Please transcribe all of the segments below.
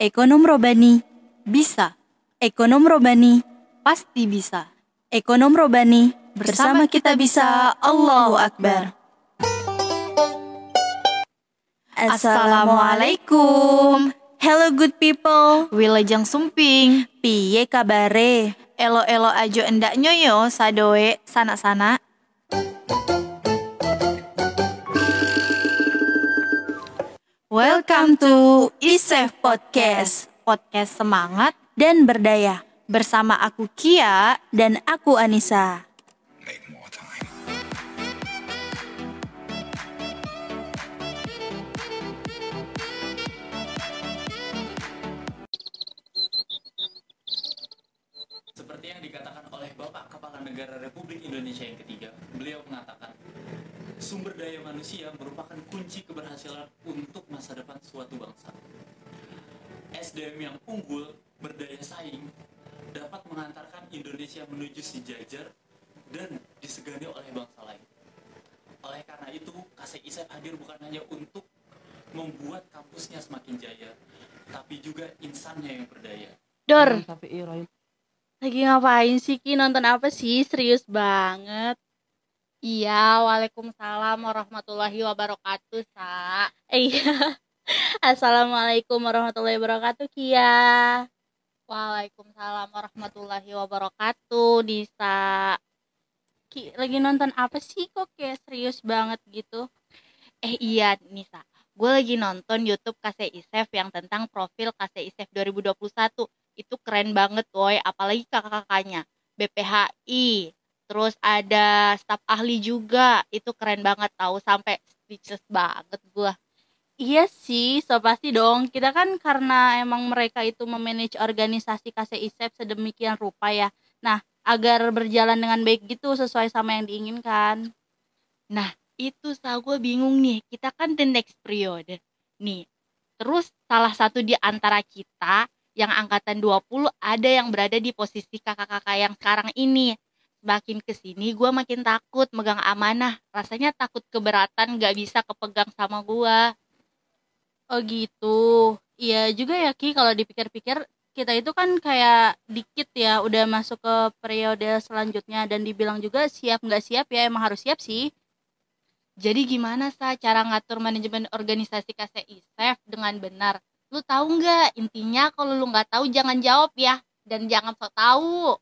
Ekonom Robani bisa. Ekonom Robani pasti bisa. Ekonom Robani bersama kita bisa. Allahu Akbar. Assalamualaikum. Hello good people. Wilajeng sumping. Piye kabare? Elo-elo ajo endak nyoyo sadoe sana-sana. Welcome to Isef Podcast Podcast semangat dan berdaya bersama aku Kia. dan aku Anissa. Seperti yang dikatakan oleh Bapak Kepala Negara Republik Indonesia yang ketiga, beliau mengatakan, sumber daya manusia merupakan kunci keberhasilan untuk masa depan suatu bangsa. SDM yang unggul, berdaya saing, dapat mengantarkan Indonesia menuju sejajar dan disegani oleh bangsa lain. Oleh karena itu, KSISF hadir bukan hanya untuk membuat kampusnya semakin jaya, tapi juga insannya yang berdaya. Dor, lagi ngapain sih Ki? Nonton apa sih? Serius banget. Iya, waalaikumsalam warahmatullahi wabarakatuh, Sa. Iya. Assalamualaikum warahmatullahi wabarakatuh, Kia. Waalaikumsalam warahmatullahi wabarakatuh, Disa. Ki, lagi nonton apa sih kok kayak serius banget gitu? Eh iya, Nisa. Gue lagi nonton YouTube KC Isef yang tentang profil KC Isef 2021. Itu keren banget, woy. Apalagi kakak-kakaknya. BPHI. Terus ada staf ahli juga. Itu keren banget tahu sampai speechless banget gue. Iya sih, so pasti dong. Kita kan karena emang mereka itu memanage organisasi KCISEP sedemikian rupa ya. Nah, agar berjalan dengan baik gitu sesuai sama yang diinginkan. itu sa gue bingung nih kita kan the next periode nih terus salah satu di antara kita yang angkatan 20 ada yang berada di posisi kakak-kakak yang sekarang ini semakin ke sini gue makin takut megang amanah. Rasanya takut keberatan gak bisa kepegang sama gue Oh gitu. Iya juga ya Ki kalau dipikir-pikir kita itu kan kayak dikit ya udah masuk ke periode selanjutnya. Dan dibilang juga siap nggak siap ya emang harus siap sih. jadi gimana sa cara ngatur manajemen organisasi KCISEF dengan benar? Lu tahu nggak? Intinya kalau lu nggak tahu jangan jawab ya. Dan jangan sok tahu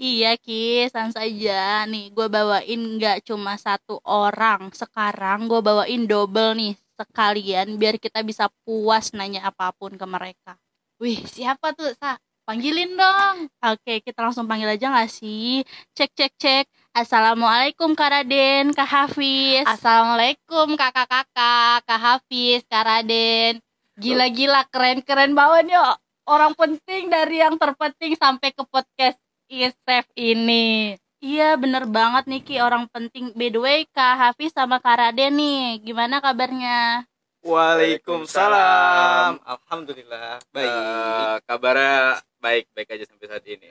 Iya Ki, sans aja nih gue bawain nggak cuma satu orang sekarang gue bawain double nih sekalian biar kita bisa puas nanya apa pun ke mereka. wih siapa tuh sa panggilin dong Oke, kita langsung panggil aja nggak sih? Cek cek cek. Assalamualaikum Kak Raden, Kak Hafiz. Assalamualaikum kakak-kakak, Kak Hafiz, Kak Raden. Gila-gila, keren-keren banget yuk. Orang penting dari yang terpenting sampai ke podcast ISF ini. Iya bener banget nih Ki orang penting By the way Kak Hafiz sama Kak Raden nih Gimana kabarnya? Waalaikumsalam. Alhamdulillah baik. Eh, kabarnya baik-baik aja sampai saat ini.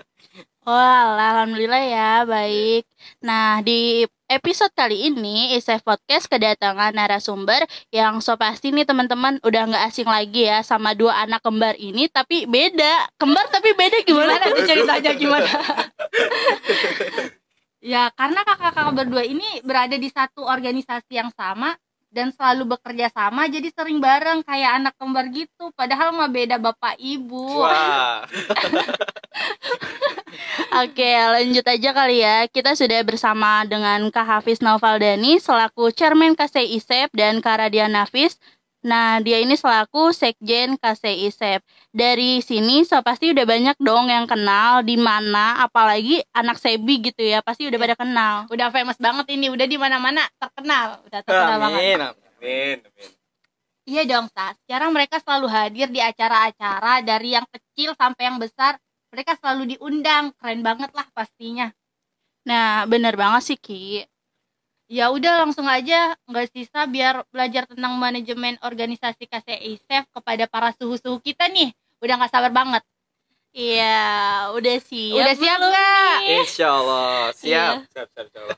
Wah Alhamdulillah ya baik Nah di episode kali ini Isef Podcast kedatangan narasumber Yang so pasti nih teman-teman udah nggak asing lagi ya Sama dua anak kembar ini Tapi beda. Kembar tapi beda gimana? Gimana ceritanya? Gimana? ya, karena kakak-kakak berdua ini berada di satu organisasi yang sama dan selalu bekerja sama jadi sering bareng kayak anak kembar gitu. Padahal mah beda bapak ibu. Wah, Oke, lanjut aja kali ya. Kita sudah bersama dengan Kak Hafiz Naufaldani selaku Chairman KCI ISEP dan Kak Radian Nafis. Nah, dia ini selaku Sekjen KCI ISEP. Dari sini so pasti udah banyak dong yang kenal di mana apalagi anak Sebi gitu ya. Pasti udah Iya. pada kenal. udah famous banget ini udah di mana-mana terkenal udah terkenal banget amin, amin, amin. Iya dong, Sa. Sekarang mereka selalu hadir di acara-acara dari yang kecil sampai yang besar. Mereka selalu diundang. Keren banget lah pastinya. Nah, bener banget sih Ki. Ya udah langsung aja nggak sisa biar belajar tentang manajemen organisasi KCI SEF kepada para suhu-suhu kita nih. Udah nggak sabar banget. Iya, udah siap. Udah siap nggak? Insya Allah siap. Iya. Siap, siap, siap.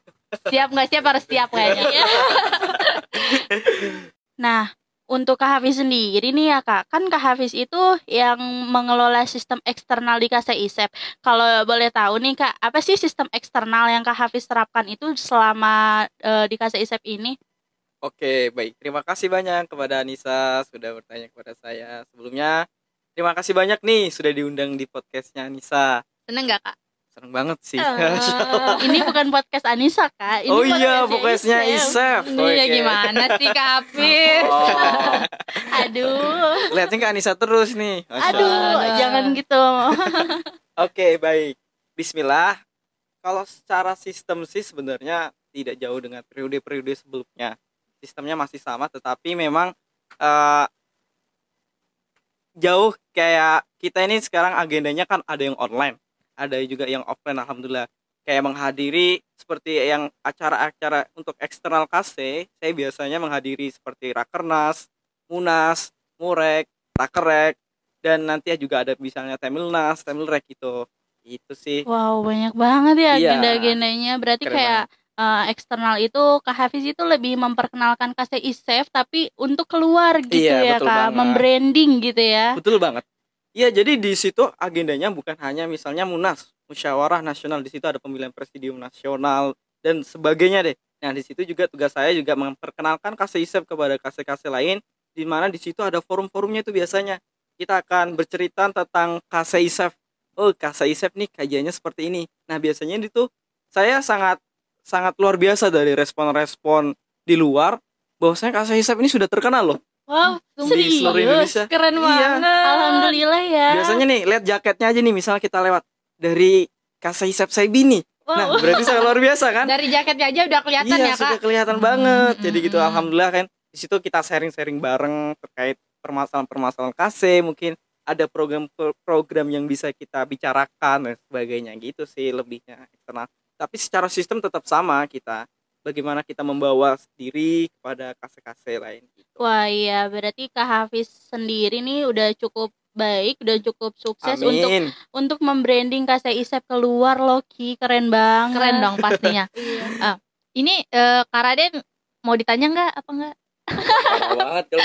Siap nggak siap harus siap kayaknya. Nah, untuk Kak Hafiz sendiri nih ya Kak, kan Kak Hafiz itu yang mengelola sistem eksternal di KSISEP. Kalau boleh tahu nih Kak, apa sih sistem eksternal yang Kak Hafiz terapkan itu selama eh, di KSISEP ini? Oke, baik. Terima kasih banyak kepada Anissa sudah bertanya kepada saya. Sebelumnya, terima kasih banyak nih sudah diundang di podcastnya Anissa. Seneng gak kak? Seneng banget sih. Eh, ini bukan podcast Anissa Kak, ini oh iya, podcastnya Isep. Isef. Iya gimana sih kak? Oh, Aduh, lihatnya ke Anissa terus nih. Masya aduh, Allah. jangan gitu. Oke, baik. Bismillah. Kalau secara sistem sih sebenarnya tidak jauh dengan periode-periode sebelumnya. Sistemnya masih sama, tetapi memang eh, jauh kayak kita ini sekarang agendanya kan ada yang online, ada juga yang offline. Alhamdulillah. Kayak menghadiri seperti yang acara-acara untuk eksternal KC, saya biasanya menghadiri seperti Rakernas, Munas, Murek, Rakerek, dan nanti juga ada misalnya Temilnas, Temilrek gitu. Itu sih. Wow, banyak banget ya Iya. agenda-agendanya. Berarti Keren kayak eh, eksternal itu Kak Hafiz itu lebih memperkenalkan KCI Safe tapi untuk keluar gitu Iya, ya Kak, banget. membranding gitu ya. Betul banget. Iya, jadi di situ agendanya bukan hanya misalnya Munas, musyawarah nasional, di situ ada pemilihan presidium nasional dan sebagainya deh. Nah, di situ juga tugas saya juga memperkenalkan KSISEP kepada KC-KC lain di mana di situ ada forum-forumnya itu biasanya. Kita akan bercerita tentang KSISEP. Oh, KSISEP nih kajiannya seperti ini. Nah, biasanya itu saya sangat sangat luar biasa dari respon-respon di luar bahwasanya KSISEP ini sudah terkenal loh. Wow, Di seluruh serius. Indonesia. Keren Iya. banget. Alhamdulillah ya. Biasanya nih, lihat jaketnya aja nih, misalnya kita lewat dari Kasaisep Saibi nih. Nah, Wow. berarti sangat luar biasa kan? Dari jaketnya aja udah kelihatan iya, ya sudah kak. kelihatan Hmm, banget. hmm, Jadi gitu, alhamdulillah kan. Di situ kita sharing-sharing bareng terkait permasalahan-permasalahan KC, mungkin ada program-program yang bisa kita bicarakan dan sebagainya gitu sih lebihnya eksternal. Tapi secara sistem tetap sama kita. Bagaimana kita membawa diri kepada KC-KC lain gitu. Wah, iya berarti Kak Hafiz sendiri nih udah cukup baik, udah cukup sukses untuk Amin. untuk membranding KCI Safe keluar loh Ki, keren banget. Keren dong pastinya. Iya. Ini eh, Kak Raden mau ditanya nggak apa nggak? Banget kalau.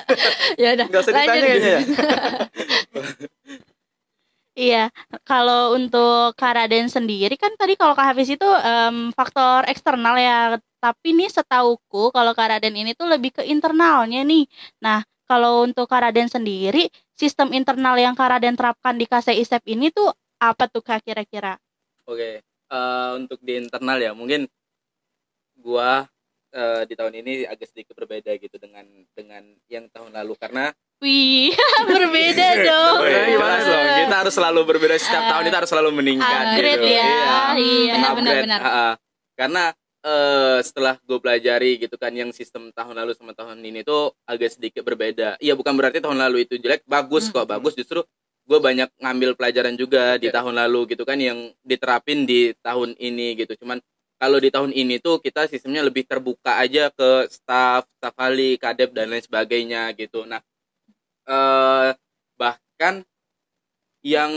Ya udah. Gak usah ditanya kayaknya ya. Iya, kalau untuk Kak Raden sendiri kan tadi kalau Kak Hafiz itu em, faktor eksternal ya, tapi nih setauku kalau Kak Raden ini tuh lebih ke internalnya nih. Nah, kalau untuk Kak Raden sendiri, sistem internal yang Kak Raden terapkan di KCI SEP ini tuh apa tuh Kak kira-kira? Oke, eh, untuk di internal ya mungkin gua eh, di tahun ini agak sedikit berbeda gitu dengan dengan yang tahun lalu karena Wih, berbeda dong. Berbeda gimana dong? Kita harus selalu berbeda setiap tahun kita harus selalu meningkat Upgrade gitu. ya. Iya. Iya. Benar, Upgrade, benar, benar. ah, ah. Karena eh, setelah gue pelajari gitu kan yang sistem tahun lalu sama tahun ini tuh agak sedikit berbeda. Iya bukan berarti tahun lalu itu jelek, bagus kok, Hmm. bagus justru gue banyak ngambil pelajaran juga di Oke. tahun lalu gitu kan yang diterapin di tahun ini gitu. Cuman kalau di tahun ini tuh kita sistemnya lebih terbuka aja ke staff, staff ahli, kadep dan lain sebagainya gitu. Nah, eh bahkan yang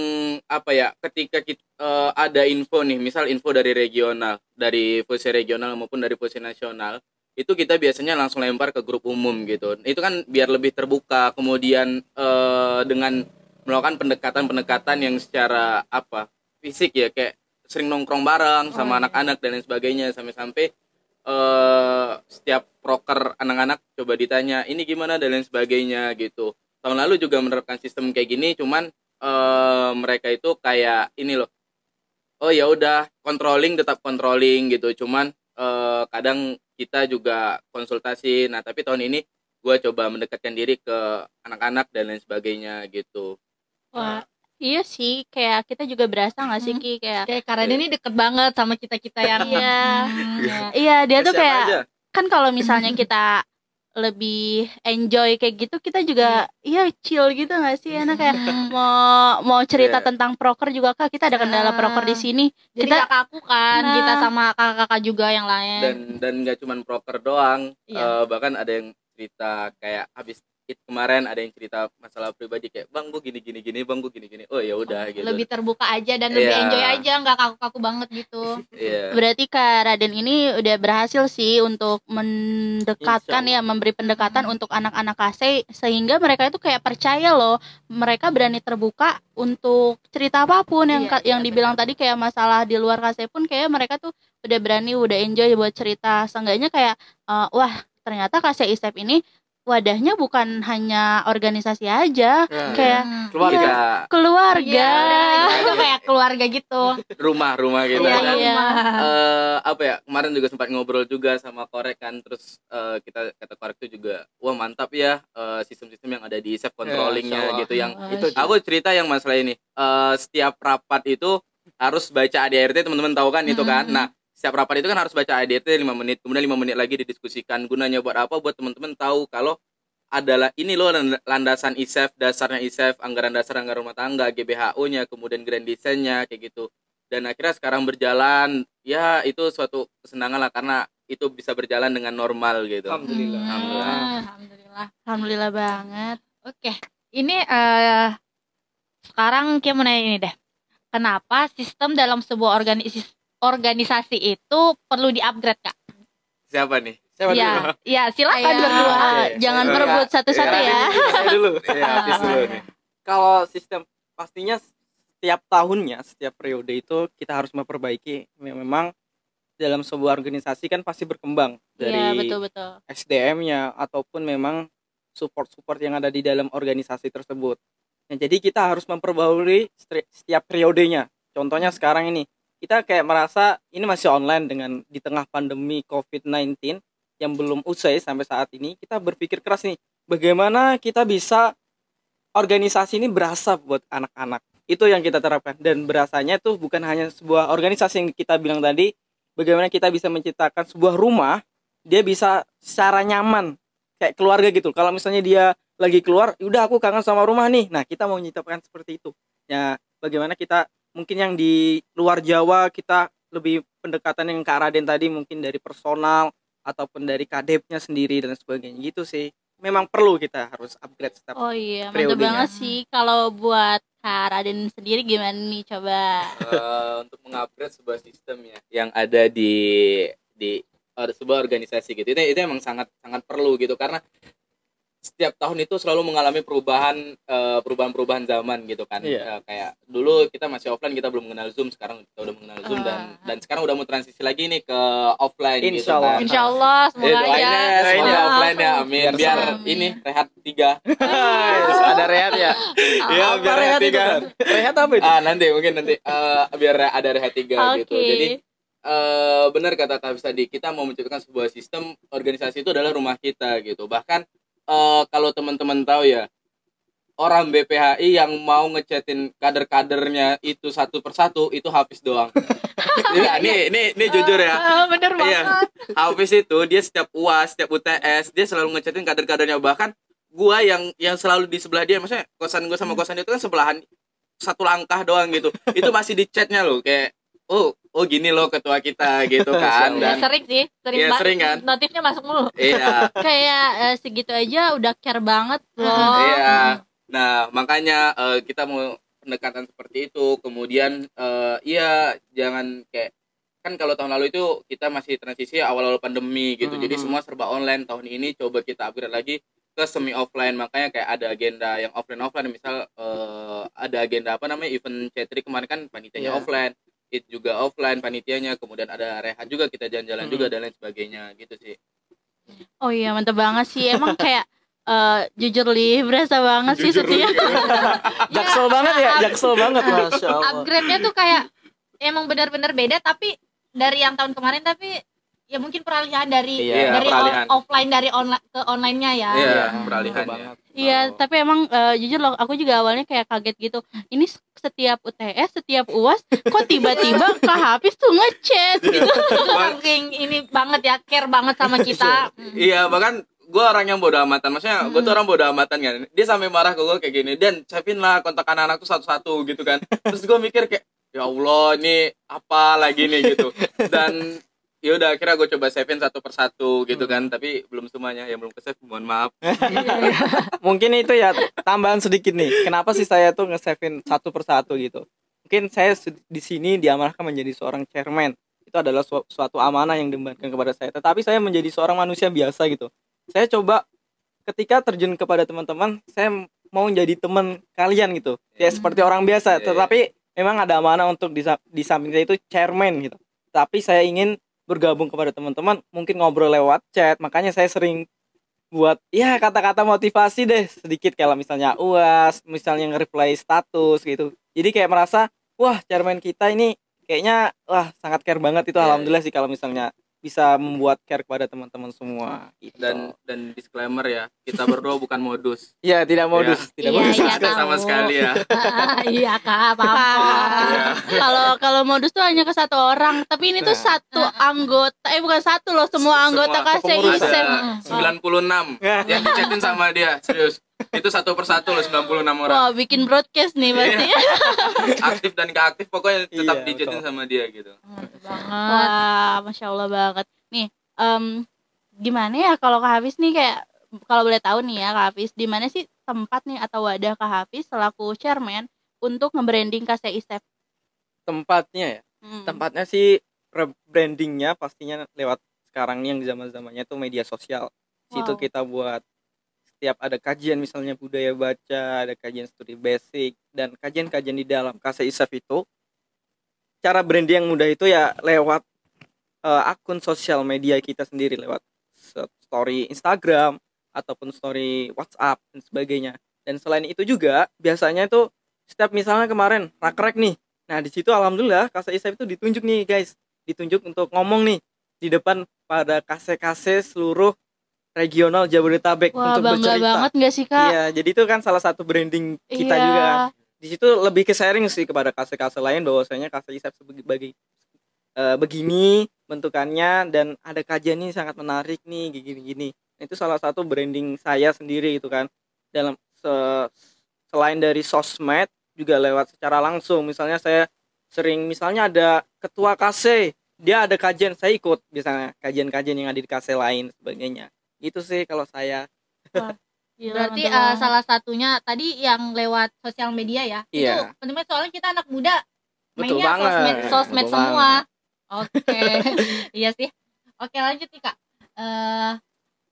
apa ya ketika kita ada info nih misal info dari regional dari posisi regional maupun dari posisi nasional itu kita biasanya langsung lempar ke grup umum gitu. Itu kan biar lebih terbuka kemudian eh, dengan melakukan pendekatan-pendekatan yang secara apa fisik ya kayak sering nongkrong bareng sama anak-anak dan lain sebagainya sampai-sampai eh setiap proker anak-anak coba ditanya ini gimana? dan lain sebagainya gitu tahun lalu juga menerapkan sistem kayak gini cuman eh, mereka itu kayak ini loh oh ya udah controlling tetap controlling gitu cuman eh, kadang kita juga konsultasi nah tapi tahun ini gue coba mendekatkan diri ke anak-anak dan lain sebagainya gitu Wah, iya sih, kayak kita juga berasa nggak sih Hmm. Ki kayak Kayak Kak Raden ini deket banget sama kita kita yang Iya. Ya. Iya, dia tuh Siapa kayak aja? kan kalau misalnya kita lebih enjoy kayak gitu kita juga iya chill gitu nggak sih enak kayak mau mau cerita Iya. tentang proker juga kak kita ada kendala Ah. proker di sini Jadi Kita- kakak aku kan, Nah. kita sama kakak-kakak juga yang lain. dan dan nggak cuman proker doang Iya. eh, bahkan ada yang cerita kayak habis kemarin ada yang cerita masalah pribadi kayak bang gue gini gini gini bang gue gini gini oh ya udah gitu lebih terbuka aja dan lebih Iya. enjoy aja nggak kaku-kaku banget gitu Iya. Berarti Kak Raden ini udah berhasil sih untuk mendekatkan ya, memberi pendekatan untuk anak-anak KC sehingga mereka itu kayak percaya loh, mereka berani terbuka untuk cerita apa pun yang ka- yang iya, dibilang tadi kayak masalah di luar KC pun kayak mereka tuh udah berani, udah enjoy buat cerita. Seenggaknya kayak eh, wah, ternyata KC ISEP ini wadahnya bukan hanya organisasi aja, Nah, kayak Hmm. keluarga. Iya, keluarga. Iya, itu kayak keluarga gitu. Rumah rumah gitu Iya, kan. iya. Eh, apa ya kemarin juga sempat ngobrol juga sama korek kan terus eh, kita kata korek itu juga wah mantap ya eh, sistem-sistem yang ada di save controllingnya Allah. gitu. Yang itu aku cerita yang masalah ini Eh, setiap rapat itu harus baca ADRT teman-teman tahu kan itu kan. Nah setiap rapat itu kan harus baca ADRT 5 menit kemudian 5 menit lagi didiskusikan gunanya buat apa buat teman-teman tahu kalau adalah ini loh land- landasan ISEF dasarnya ISEF anggaran dasar anggaran rumah tangga GBHU-nya kemudian grand design-nya kayak gitu dan akhirnya sekarang berjalan ya itu suatu kesenangan lah karena itu bisa berjalan dengan normal gitu alhamdulillah Hmm, Alhamdulillah. alhamdulillah Alhamdulillah banget. Oke, ini eh sekarang kita mau nanya ini deh. Kenapa sistem dalam sebuah organisasi organisasi itu perlu di-upgrade, Kak? siapa nih siapa dulu Iya, iya, silakan berdua. Jangan berebut satu-satu Iya. ya. Saya dulu ya habis dulu nih kalau sistem pastinya setiap tahunnya setiap periode itu kita harus memperbaiki memang dalam sebuah organisasi kan pasti berkembang Iya, dari betul betul. SDM-nya ataupun memang support-support yang ada di dalam organisasi tersebut. Nah, jadi kita harus memperbarui stri- setiap periodenya. Contohnya sekarang ini, kita kayak merasa ini masih online dengan di tengah pandemi COVID-19 yang belum usai sampai saat ini. Kita berpikir keras nih, bagaimana kita bisa organisasi ini berasa buat anak-anak. Itu yang kita terapkan dan berasanya tuh bukan hanya sebuah organisasi yang kita bilang tadi, bagaimana kita bisa menciptakan sebuah rumah dia bisa secara nyaman kayak keluarga gitu kalau misalnya dia lagi keluar udah aku kangen sama rumah nih nah kita mau menciptakan seperti itu ya bagaimana kita mungkin yang di luar Jawa kita lebih pendekatan yang ke Raden tadi mungkin dari personal ataupun dari kadepnya sendiri dan sebagainya. Gitu sih. Memang perlu kita harus upgrade setiap Oh iya, mantap banget sih. Kalau buat Kak Raden sendiri gimana nih coba? Eh, untuk mengupgrade sebuah sistem ya yang ada di di eh, sebuah organisasi gitu. Itu itu emang sangat sangat perlu gitu. Karena setiap tahun itu selalu mengalami perubahan eh, perubahan-perubahan zaman gitu kan. Iya. Eh, kayak dulu kita masih offline kita belum mengenal zoom sekarang kita udah mengenal zoom dan dan sekarang udah mau transisi lagi nih ke offline gitu Insya Allah. kan. Insya Allah Eh, semoga ya semoga ya. offline ya amin. Biar biar ini rehat tiga. Ada rehat ya? Iya, Apa biar rehat tiga. rehat apa itu? Ah nanti mungkin nanti eh, biar ada rehat tiga gitu. Oke. jadi eh benar kata Kak tadi kita mau menciptakan sebuah sistem organisasi itu adalah rumah kita gitu. Bahkan eh kalau teman-teman tahu ya orang BPHI yang mau ngechatin kader-kadernya itu satu persatu itu Hafiz doang. Iya, ini ini ini jujur ya. Ah, bener banget. Iya. Hafiz itu dia setiap UAS, setiap UTS, dia selalu ngechatin kader-kadernya bahkan gua yang yang selalu di sebelah dia maksudnya kosan gua sama kosan dia itu kan sebelahan satu langkah doang gitu. Itu masih di chatnya loh kayak oh oh gini loh ketua kita gitu kan Ya, dan sering sih, sering, Iya, banget. sering kan? Notifnya masuk mulu. iya Kayak eh, segitu aja udah care banget loh. Iya. Nah, makanya eh, kita mau pendekatan seperti itu. Kemudian eh, iya jangan kayak kan kalau tahun lalu itu kita masih transisi awal-awal pandemi gitu. Jadi Mhm. semua serba online. Tahun ini coba kita upgrade lagi ke semi offline. Makanya kayak ada agenda yang offline offline misal eh, ada agenda apa namanya event cetri kemarin kan panitianya Iya. offline. It juga offline panitianya, kemudian ada rehat juga kita jalan-jalan Mhm. juga dan lain sebagainya gitu sih. Oh iya mantep banget sih. Emang kayak eh, jujur li berasa banget sih Jujur setiap jaksel banget ya jaksel banget masya Allah Upgrade-nya tuh kayak emang benar-benar beda tapi dari yang tahun kemarin tapi ya mungkin peralihan dari Iya, dari peralihan. o- offline dari online ke online-nya ya. Iya, Hmm, peralihan ya. banget. Iya, tapi emang eh, jujur loh, aku juga awalnya kayak kaget gitu. Ini setiap UTS, setiap UAS, kok tiba-tiba Kak Hafiz tuh ngechat gitu. Itu saking ini banget ya, care banget sama kita. Iya, bahkan gue orang yang bodo amatan. Maksudnya gue tuh orang bodo amatan kan. Dia sampai marah ke gue kayak gini. Dan siapin lah kontak anak-anak tuh satu-satu gitu kan. Terus gue mikir kayak, ya Allah ini apa lagi nih gitu. Dan ya udah akhirnya gue coba save satu persatu gitu kan tapi belum semuanya. Yang belum ke save mohon maaf. Mungkin itu ya tambahan sedikit nih. Kenapa sih saya tuh nge-save satu persatu gitu? Mungkin saya di sini diamanahkan menjadi seorang chairman. Itu adalah su- suatu amanah yang diembankan kepada saya. Tetapi saya menjadi seorang manusia biasa gitu. Saya coba ketika terjun kepada teman-teman saya mau jadi teman kalian gitu. Ya seperti orang biasa. Iya, iya. tetapi memang ada amanah untuk di samping saya itu chairman gitu. Tapi saya ingin bergabung kepada teman-teman mungkin ngobrol lewat chat. Makanya saya sering buat ya kata-kata motivasi deh. Sedikit kalau misalnya uas misalnya nge-reply status gitu. Jadi kayak merasa wah chairman kita ini kayaknya wah sangat care banget itu. Iya, alhamdulillah sih kalau misalnya bisa membuat care kepada teman-teman semua gitu. dan dan disclaimer ya kita berdua bukan modus ya tidak modus tidak Iya, modus iya, Tidak sama tahu. sekali ya iya kak apa Iya. Kalau kalau modus tuh hanya ke satu orang, tapi ini tuh Nah. satu anggota eh bukan satu loh, semua anggota Semua KCI Sep. ada 96 yang dicetin sama dia serius itu satu persatu loh 96 orang Wah, bikin broadcast nih pasti. aktif dan gak aktif pokoknya tetap Iya, betul. sama dia gitu banget Wah, masya Allah banget. Nih, em, gimana ya kalau Kak Hafiz nih kayak kalau boleh tahu nih ya Kak Hafiz, di mana sih tempat nih atau wadah Kak Hafiz selaku chairman untuk nge-branding KCI Sep? tempatnya ya Hmm. tempatnya sih rebrandingnya pastinya lewat sekarang nih yang zaman zamannya tuh media sosial situ Wow. kita buat setiap ada kajian misalnya budaya baca ada kajian studi basic dan kajian-kajian di dalam KCI Saf itu cara branding yang mudah itu ya lewat eh, akun sosial media kita sendiri lewat story Instagram ataupun story WhatsApp dan sebagainya. Dan selain itu juga biasanya itu setiap misalnya kemarin rakrek nih Nah di situ alhamdulillah Kase Isep itu ditunjuk nih guys, ditunjuk untuk ngomong nih di depan pada kase-kase seluruh regional Jabodetabek Wah, untuk bangga bercerita. banget gak sih Kak? Iya, jadi itu kan salah satu branding kita Iya. juga. Di situ lebih ke sharing sih kepada kase-kase lain bahwasanya Kase Isep sebagai eh, begini bentukannya dan ada kajian ini sangat menarik nih gini-gini. Itu salah satu branding saya sendiri itu kan dalam se- selain dari sosmed juga lewat secara langsung misalnya saya sering misalnya ada ketua kase dia ada kajian saya ikut biasanya kajian-kajian yang ada di kase lain sebagainya itu sih kalau saya. Gila, berarti banget. salah satunya tadi yang lewat sosial media ya? Itu Iya. penting banget soalnya kita anak muda. Betul mainnya banget, sosmed sosmed betul semua. Oke. Iya sih. Oke lanjut nih kak. Eh,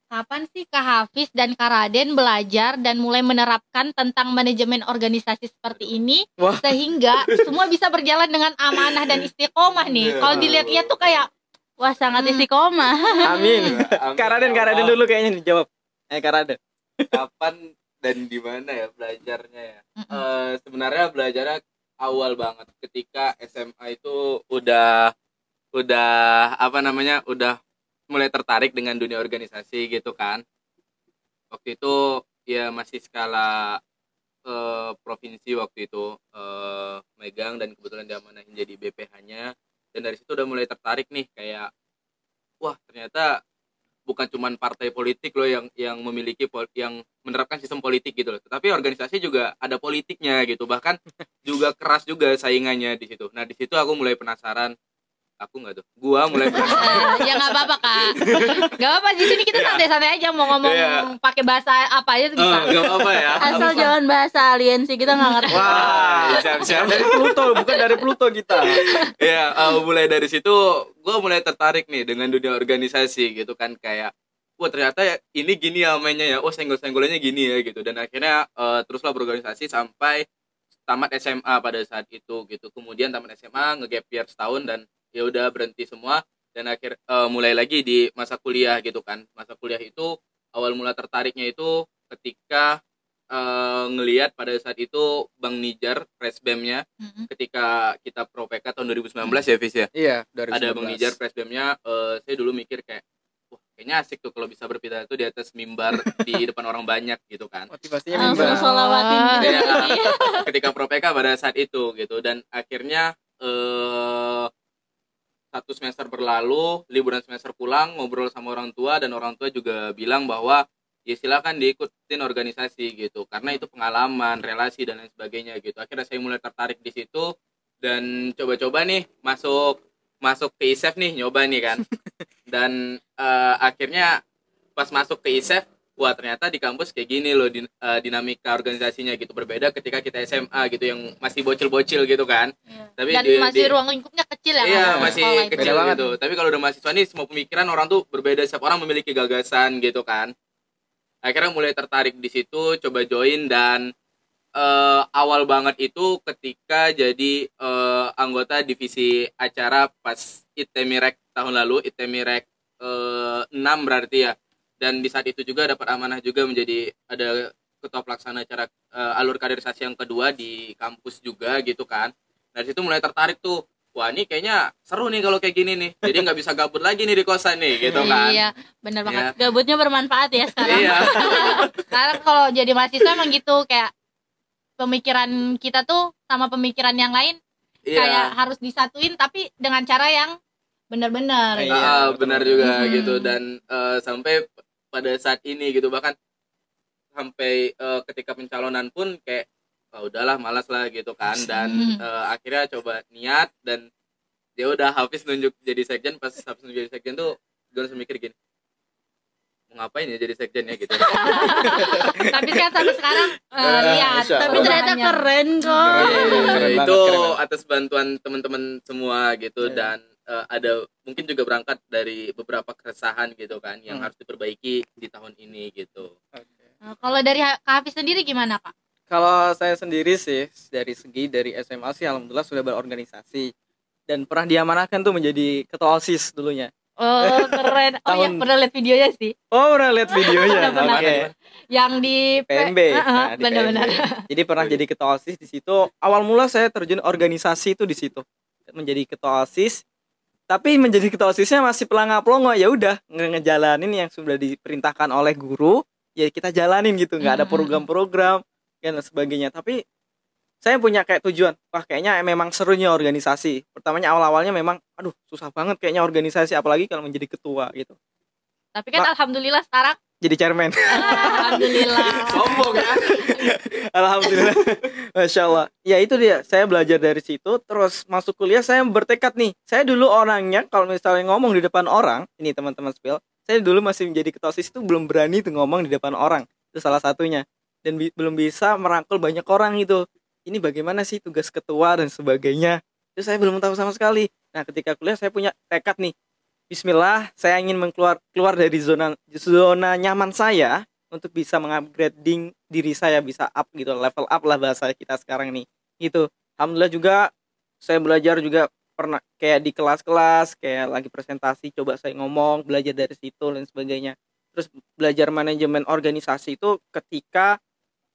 kapan sih kak Hafiz dan kak Raden belajar dan mulai menerapkan tentang manajemen organisasi seperti ini Wah. sehingga semua bisa berjalan dengan amanah dan istiqomah nih? Kalau dilihat-lihat tuh kayak Wah, sangat Hmm. istiqomah. amin Amin. Karaden Karaden dulu kayaknya dijawab eh Karaden kapan dan di mana ya belajarnya ya. Eh, sebenarnya belajarnya awal banget ketika SMA itu udah udah apa namanya udah mulai tertarik dengan dunia organisasi gitu kan waktu itu ya masih skala eh, provinsi waktu itu eh, megang dan kebetulan diamanahin jadi BPH-nya dan dari situ udah mulai tertarik nih kayak wah ternyata bukan cuman partai politik loh yang yang memiliki yang menerapkan sistem politik gitu loh. Tetapi organisasi juga ada politiknya gitu bahkan juga keras juga saingannya di situ. Nah di situ aku mulai penasaran aku nggak tuh. Gua mulai ya nggak apa-apa kak. Nggak apa-apa di sini kita santai-santai aja mau ngomong Iya. pakai bahasa apa aja tuh bisa. Eh, nggak apa-apa ya. Asal jangan bahasa aliensi kita nggak ngerti. wah siap-siap dari Pluto bukan dari Pluto kita. Ya eh, mulai dari situ gue mulai tertarik nih dengan dunia organisasi gitu kan kayak wah ternyata ya, ini gini ya mainnya ya. Oh senggol-senggolannya gini ya gitu. Dan akhirnya eh, teruslah berorganisasi sampai tamat SMA pada saat itu gitu. Kemudian tamat SMA ngegap year setahun dan ya udah berhenti semua. Dan akhir eh, mulai lagi di masa kuliah gitu kan. Masa kuliah itu awal mula tertariknya itu ketika eh, ngelihat pada saat itu Bang Nijar presbemnya Mm-mm. ketika kita pro PK tahun 2019 ya Fis ya? Iya dari ada Bang Nijar presbemnya eh, saya dulu mikir kayak wah kayaknya asik tuh kalau bisa berpidato di atas mimbar di depan orang banyak gitu kan. Motivasinya Langsung mimbar. gitu. Iya, ketika pro PK pada saat itu gitu. Dan akhirnya eh satu semester berlalu liburan semester pulang ngobrol sama orang tua dan orang tua juga bilang bahwa ya silakan diikutin organisasi gitu. Karena itu pengalaman relasi dan lain sebagainya gitu. Akhirnya saya mulai tertarik di situ dan coba-coba nih masuk masuk ke ISEF nih nyoba nih kan. Dan eh, akhirnya pas masuk ke ISEF wah ternyata di kampus kayak gini loh din- eh, dinamika organisasinya gitu berbeda ketika kita SMA gitu yang masih bocil-bocil gitu kan tapi Dan di- masih di- ruang lingkupnya kecil ya Iya kalau masih sekolah itu. kecil banget. gitu. Tapi kalau udah mahasiswa nih semua pemikiran orang tuh berbeda. Setiap orang memiliki gagasan gitu kan. Akhirnya mulai tertarik di situ, coba join dan eh, awal banget itu ketika jadi eh, anggota divisi acara pas Itemirek tahun lalu, Itemirek eh, 6 berarti ya. Dan di saat itu juga dapat amanah juga menjadi ada ketua pelaksana acara eh, alur kaderisasi yang kedua di kampus juga gitu kan. Dari situ mulai tertarik tuh wah ini kayaknya seru nih kalau kayak gini nih jadi nggak bisa gabut lagi nih di kosan nih gitu kan Iya, bener banget. Iya. Gabutnya bermanfaat ya sekarang. iya Sekarang kalau jadi mahasiswa emang gitu kayak pemikiran kita tuh sama pemikiran yang lain kayak iya harus disatuin tapi dengan cara yang bener-bener. Iya. gitu. Ah, benar juga Mhm. gitu dan eh, sampai pada saat ini gitu. Bahkan sampai eh, ketika pencalonan pun kayak oh, udahlah malas lah gitu kan. Dan eh, akhirnya coba niat dan ya udah Hafiz nunjuk jadi sekjen. Pas Hafiz nunjuk jadi sekjen tuh gue langsung mikir gini mau ngapain ya jadi sekjen ya gitu. Tapi kan sampai sekarang Eh, lihat. Insya Tapi ternyata keren kok. Keren. Iya, Keren banget, itu keren banget. atas bantuan teman-teman semua gitu. Iya. dan eh, ada mungkin juga berangkat dari beberapa keresahan gitu kan yang Hmm. harus diperbaiki di tahun ini gitu. Nah, kalau dari Kak Hafiz sendiri gimana kak? Kalau saya sendiri sih dari segi dari SMA sih alhamdulillah sudah berorganisasi dan pernah diamanahkan tuh menjadi ketua OSIS dulunya. Oh keren. Oh ya Tahun- pernah lihat videonya sih. Oh, pernah lihat videonya. Pernah, pernah. Oke. Yang di PMB. Heeh, Nah, di benar-benar. PMB. Jadi pernah jadi ketua OSIS di situ. Awal mula saya terjun organisasi itu di situ. Menjadi ketua OSIS. Tapi menjadi ketua OSISnya masih pelangap-pelongo ya udah nge- ngejalanin yang sudah diperintahkan oleh guru, ya kita jalanin gitu, nggak ada program-program dan sebagainya. Tapi saya punya kayak tujuan, wah kayaknya memang serunya organisasi. Pertamanya awal-awalnya memang aduh susah banget kayaknya organisasi apalagi kalau menjadi ketua gitu. Tapi kan alhamdulillah sekarang Jadi chairman. alhamdulillah. Sombong ya. Alhamdulillah. Masya Allah. Ya itu dia. Saya belajar dari situ. Terus masuk kuliah saya bertekad nih. Saya dulu orangnya kalau misalnya ngomong di depan orang. Ini teman-teman spill. Saya dulu masih menjadi ketua OSIS itu belum berani tuh ngomong di depan orang. Itu salah satunya. Dan bi- belum bisa merangkul banyak orang itu. Ini bagaimana sih tugas ketua dan sebagainya. Itu saya belum tahu sama sekali. Nah ketika kuliah saya punya tekad nih. Bismillah, saya ingin mengkeluar keluar dari zona zona nyaman saya untuk bisa mengupgrading diri saya bisa up gitu level up lah bahasa kita sekarang nih. Gitu. Alhamdulillah juga saya belajar juga pernah kayak di kelas-kelas kayak lagi presentasi coba saya ngomong belajar dari situ dan sebagainya. Terus belajar manajemen organisasi itu ketika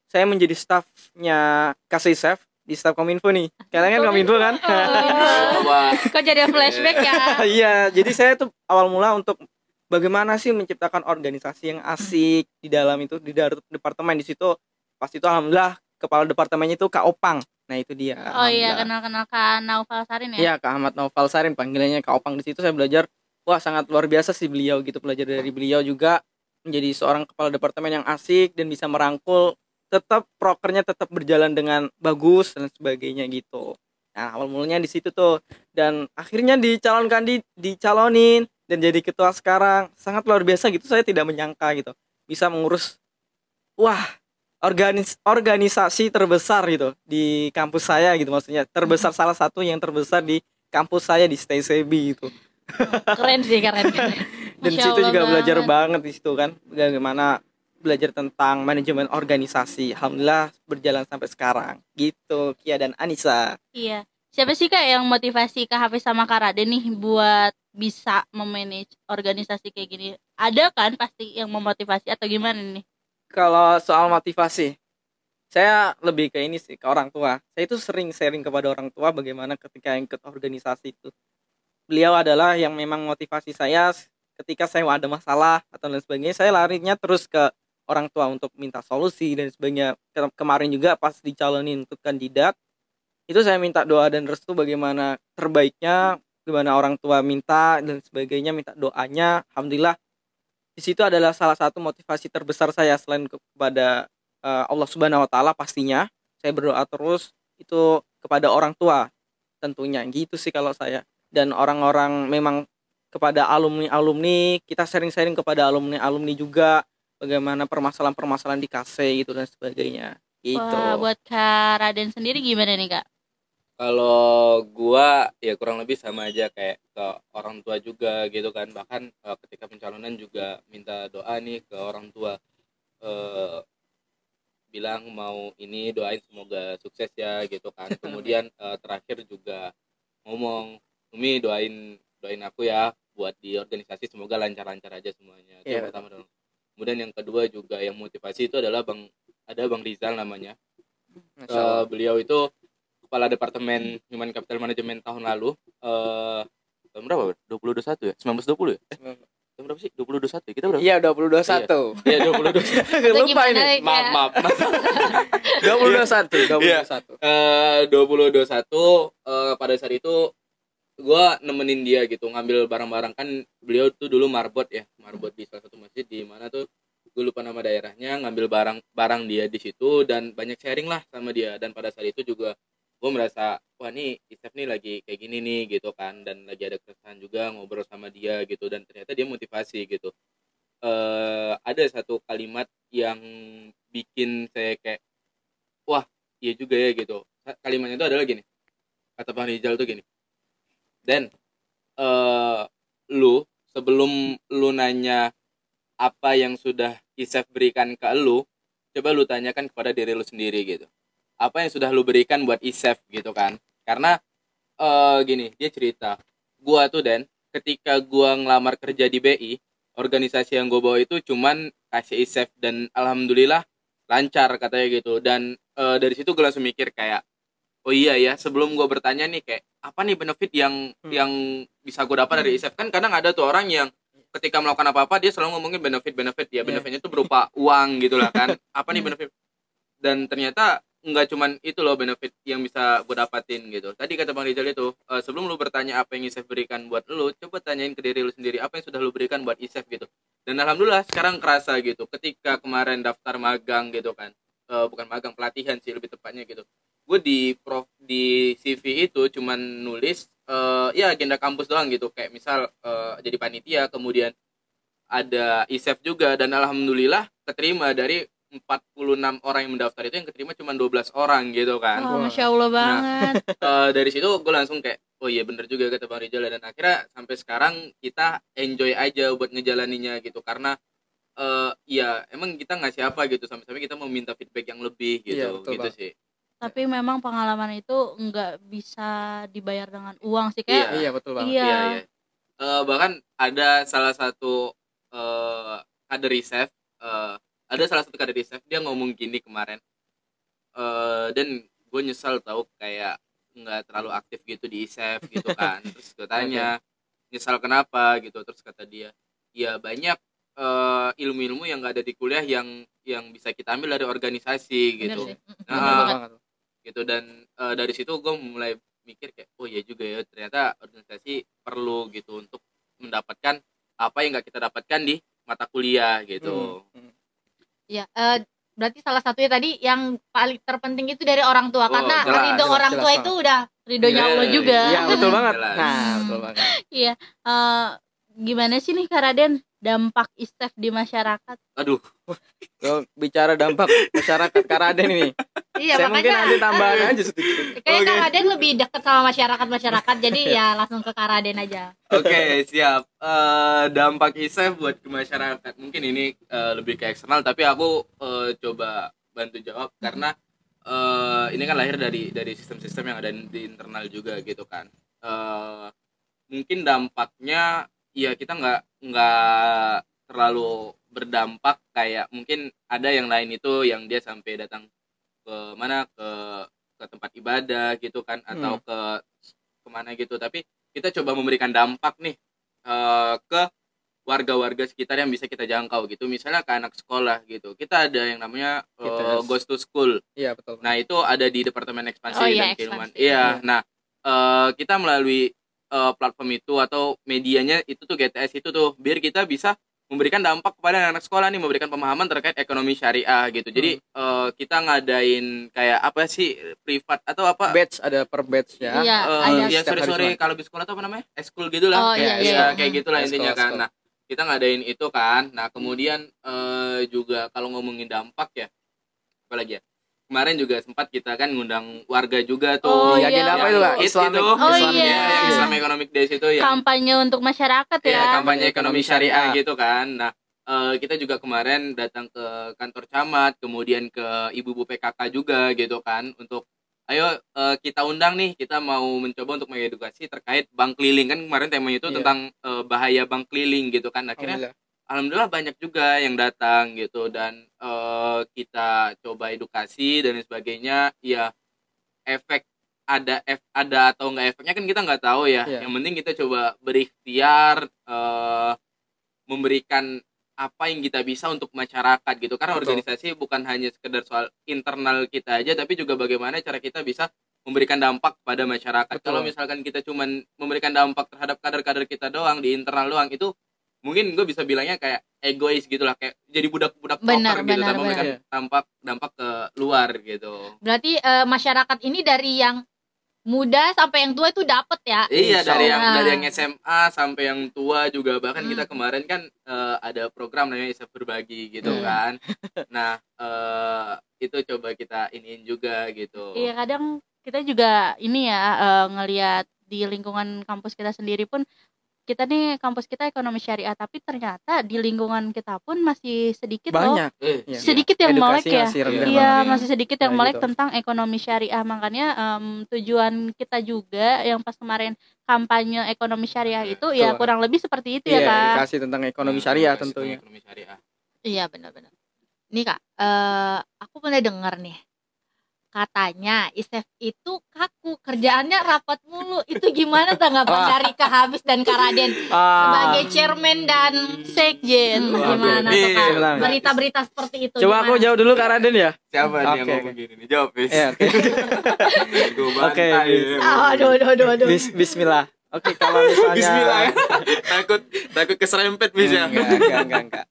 saya menjadi staffnya Kasisef di staff Kominfo nih. Kalian kan Kominfo kan? Wah, Kok jadi flashback ya? iya jadi saya tuh awal mula untuk bagaimana sih menciptakan organisasi yang asik di dalam itu di dalam departemen. Di situ pas itu alhamdulillah kepala departemennya itu Kak Opang. Nah itu dia. Oh iya, Alhamdulillah. kenal-kenal Kak Naufal Sarin ya. Iya Kak Ahmad Naufal Sarin panggilannya Kak Opang di situ. Saya belajar wah sangat luar biasa sih beliau gitu. Belajar dari beliau juga menjadi seorang kepala departemen yang asik dan bisa merangkul tetap prokernya tetap berjalan dengan bagus dan sebagainya gitu. Nah awal mulanya di situ tuh dan akhirnya dicalonkan di dicalonin dan jadi ketua sekarang sangat luar biasa gitu saya tidak menyangka gitu bisa mengurus wah organis organisasi terbesar gitu di kampus saya gitu maksudnya terbesar salah satu yang terbesar di kampus saya di STCB gitu Keren sih, keren. keren. dan situ juga belajar banget. banget di situ kan bagaimana belajar tentang manajemen organisasi alhamdulillah berjalan sampai sekarang gitu Kia dan Anissa Iya. Siapa sih Kak yang motivasi Kak Hafiz sama Kak Raden nih buat bisa memanage organisasi kayak gini? Ada kan pasti yang memotivasi atau gimana nih? kalau soal motivasi saya lebih ke ini sih ke orang tua saya itu sering sharing kepada orang tua bagaimana ketika ikut organisasi itu beliau adalah yang memang motivasi saya ketika saya ada masalah atau lain sebagainya saya larinya terus ke orang tua untuk minta solusi dan sebagainya. Ke- kemarin juga pas dicalonin untuk kandidat itu saya minta doa dan restu bagaimana terbaiknya gimana orang tua minta dan sebagainya minta doanya. Alhamdulillah di situ adalah salah satu motivasi terbesar saya selain ke- kepada eh, Allah Subhanahu wa taala pastinya. Saya berdoa terus itu kepada orang tua tentunya. Gitu sih kalau saya. Dan orang-orang memang kepada alumni alumni kita sharing-sharing kepada alumni alumni juga bagaimana permasalahan-permasalahan di KC gitu dan sebagainya gitu Wah, buat Kak Raden sendiri gimana nih Kak? Kalau gua ya kurang lebih sama aja kayak ke orang tua juga gitu kan. Bahkan eh, ketika pencalonan juga minta doa nih ke orang tua. eh bilang mau ini doain semoga sukses ya gitu kan. Kemudian eh, terakhir juga ngomong, "Umi doain doain aku ya buat di organisasi semoga lancar-lancar aja semuanya." Itu Iya, pertama dong. Kemudian yang kedua juga yang motivasi itu adalah Bang ada Bang Rizal namanya. Allah. beliau itu kepala departemen Human Capital Management tahun lalu eh tahun berapa? 2021 ya? 1920 ya? Eh, tahun berapa sih? 2021 ya? Kita berapa? iya 2021 Iya, 2021. lupa ini maaf, maaf. 2021 Iya. 2021 Eh 2021 eh, pada saat itu gua nemenin dia gitu ngambil barang-barang. Kan beliau tuh dulu marbot ya marbot di salah satu masjid di mana tuh gue lupa nama daerahnya ngambil barang barang dia di situ dan banyak sharing lah sama dia. Dan pada saat itu juga gue merasa wah nih Isef nih lagi kayak gini nih gitu kan. Dan lagi ada keresahan juga ngobrol sama dia gitu. Dan ternyata dia motivasi gitu. Eh ada satu kalimat yang bikin saya kayak wah iya juga ya gitu. Kalimatnya itu adalah gini kata Bang Rizal tuh gini dan eh lu sebelum lu nanya apa yang sudah Isef berikan ke lu coba lu tanyakan kepada diri lu sendiri gitu. Apa yang sudah lu berikan buat Isef gitu kan? Karena eh gini dia cerita. Gua tuh dan ketika gua ngelamar kerja di BI organisasi yang gue bawa itu cuman kasih Isef dan alhamdulillah lancar katanya gitu. Dan eh, dari situ gue langsung mikir kayak oh iya ya sebelum gue bertanya nih kayak apa nih benefit yang Hmm. yang bisa gue dapat dari Isef? Kan kadang ada tuh orang yang ketika melakukan apa-apa dia selalu ngomongin benefit benefit ya Iya. benefitnya itu berupa uang gitu lah kan. Apa nih Hmm. benefit? Dan ternyata nggak cuman itu loh benefit yang bisa gue dapatin gitu. Tadi kata bang Rizal itu eh, sebelum lu bertanya apa yang Isef berikan buat lu coba tanyain ke diri lu sendiri apa yang sudah lu berikan buat Isef gitu. Dan alhamdulillah sekarang kerasa gitu ketika kemarin daftar magang gitu kan. Eh, bukan magang pelatihan sih lebih tepatnya gitu gue di prof di CV itu cuman nulis eh, ya agenda kampus doang gitu kayak misal eh, jadi panitia kemudian ada ISEF juga dan alhamdulillah keterima dari 46 orang yang mendaftar itu yang keterima cuma 12 orang gitu kan Wah, Wah. masya Allah banget. Eh, dari situ gue langsung kayak oh iya bener juga kata Bang Rizal dan akhirnya sampai sekarang kita enjoy aja buat ngejalaninya gitu karena eh ya emang kita ngasih apa gitu sampai-sampai kita mau minta feedback yang lebih gitu Iya, betul, gitu Bang. sih Tapi memang pengalaman itu nggak bisa dibayar dengan uang sih kayak. iya betul banget Iya. Iya, iya. Eh, bahkan ada salah satu eh kader Isef, eh, ada salah satu kader Isef dia ngomong gini kemarin. Eh, dan gue nyesal tahu kayak nggak terlalu aktif gitu di Isef gitu kan. Terus gue tanya, nyesal kenapa gitu. Terus kata dia, ya banyak eh, ilmu-ilmu yang nggak ada di kuliah yang yang bisa kita ambil dari organisasi Bener gitu sih. Nah, gitu dan eh, dari situ gue mulai mikir kayak oh iya juga ya ternyata organisasi perlu gitu untuk mendapatkan apa yang nggak kita dapatkan di mata kuliah gitu Hmm. Ya, eh, berarti salah satunya tadi yang paling terpenting itu dari orang tua Oh, karena jelas, ridho jelas, orang jelas tua banget. itu udah Ridhonya Iya, Allah juga. iya betul banget Jelas. nah betul banget Iya. Eh, gimana sih nih Kak Raden dampak ISTEF di masyarakat? aduh. Kalau bicara dampak masyarakat Karaden ini. Iya saya mungkin makanya. nanti tambahan aja sedikit. Kayak Oke. Kak Raden lebih dekat sama masyarakat masyarakat jadi ya langsung ke Kak Raden aja. Oke siap. Eh, dampak ISEF buat ke masyarakat. Mungkin ini eh, lebih ke eksternal tapi aku eh, coba bantu jawab karena eh, ini kan lahir dari dari sistem-sistem yang ada di internal juga gitu kan. Eh, mungkin dampaknya ya kita nggak nggak terlalu berdampak kayak mungkin ada yang lain itu yang dia sampai datang ke mana ke ke tempat ibadah gitu kan atau ke ke mana gitu tapi kita coba memberikan dampak nih eh, ke warga-warga sekitar yang bisa kita jangkau gitu misalnya ke anak sekolah gitu kita ada yang namanya eh, GTS. Ghost to School iya betul Nah itu ada di Departemen Ekspansi Oh, iya, dan Keilmuan. ekspansi. Iya. Iya. Nah eh, kita melalui eh, platform itu atau medianya itu tuh GTS itu tuh biar kita bisa memberikan dampak kepada anak sekolah nih memberikan pemahaman terkait ekonomi syariah gitu. Jadi eh, kita ngadain kayak apa sih privat atau apa? Batch ada per batch ya Iya, Eh, ada. ya sorry sorry kalau di sekolah tuh apa namanya? Eskul gitu lah Oh, kayak, iya, ya, iya. kayak gitulah Eskul, intinya kan. nah kita ngadain itu kan. Nah kemudian eh, juga kalau ngomongin dampak ya apa lagi ya kemarin juga sempat kita kan ngundang warga juga tuh Oh, Iya, iya. agenda apa itu, Kak? Islamic. itu, Oh, Islam- iya. ya, yang Islam Economic Days itu ya kampanye untuk masyarakat ya. ya kampanye ekonomi syariah syariah. gitu kan nah eh, kita juga kemarin datang ke kantor camat kemudian ke ibu-ibu PKK juga gitu kan untuk ayo eh, kita undang nih kita mau mencoba untuk mengedukasi terkait bank keliling kan kemarin temanya itu Iya. tentang eh, bahaya bank keliling gitu kan akhirnya Alhamdulillah. banyak juga yang datang gitu dan eh, kita coba edukasi dan sebagainya ya efek ada ef, ada atau enggak efeknya kan kita nggak tahu ya Iya. yang penting kita coba berikhtiar eh, memberikan apa yang kita bisa untuk masyarakat gitu karena Betul. organisasi bukan hanya sekedar soal internal kita aja tapi juga bagaimana cara kita bisa memberikan dampak pada masyarakat Betul. kalau misalkan kita cuman memberikan dampak terhadap kader-kader kita doang di internal doang itu mungkin gue bisa bilangnya kayak egois gitu lah kayak jadi budak-budak Benar, proper gitu benar, tanpa memberikan benar. dampak dampak ke luar gitu Berarti eh, masyarakat ini dari yang muda sampai yang tua itu dapat ya. iya Insya dari yang dari yang SMA sampai yang tua juga bahkan Hmm. kita kemarin kan eh, ada program namanya Isap Berbagi gitu Hmm. kan nah eh, itu coba kita iniin juga gitu Iya kadang kita juga ini ya eh, ngelihat di lingkungan kampus kita sendiri pun kita nih kampus kita ekonomi syariah tapi ternyata di lingkungan kita pun masih sedikit loh. Banyak. Eh, Iya. sedikit yang melek Edukasi ya. masih rendah iya masih sedikit yang Nah, melek gitu. tentang ekonomi syariah. Makanya em, tujuan kita juga yang pas kemarin kampanye ekonomi syariah itu ya Betul. kurang lebih seperti itu Iya, ya kak. edukasi tentang ekonomi syariah tentunya. ekonomi syariah. Iya benar-benar. Nih kak, eh aku pernah dengar nih katanya Isef itu kaku kerjaannya rapat mulu. Itu gimana tanggapan dari Kak Habis dan Kak Raden Ah, sebagai chairman dan sekjen Wah, gimana oke. tuh kak? Iya. Berita-berita seperti itu. coba aku jauh dulu Kak Raden ya siapa nih yang Oke, ngomong oke. gini nih jawab Fis Iya, oke. Ah, aduh, aduh, aduh, aduh. Bis- Bismillah oke kalau misalnya Bismillah ya. takut takut keserempet Fis ya enggak, enggak, enggak, enggak.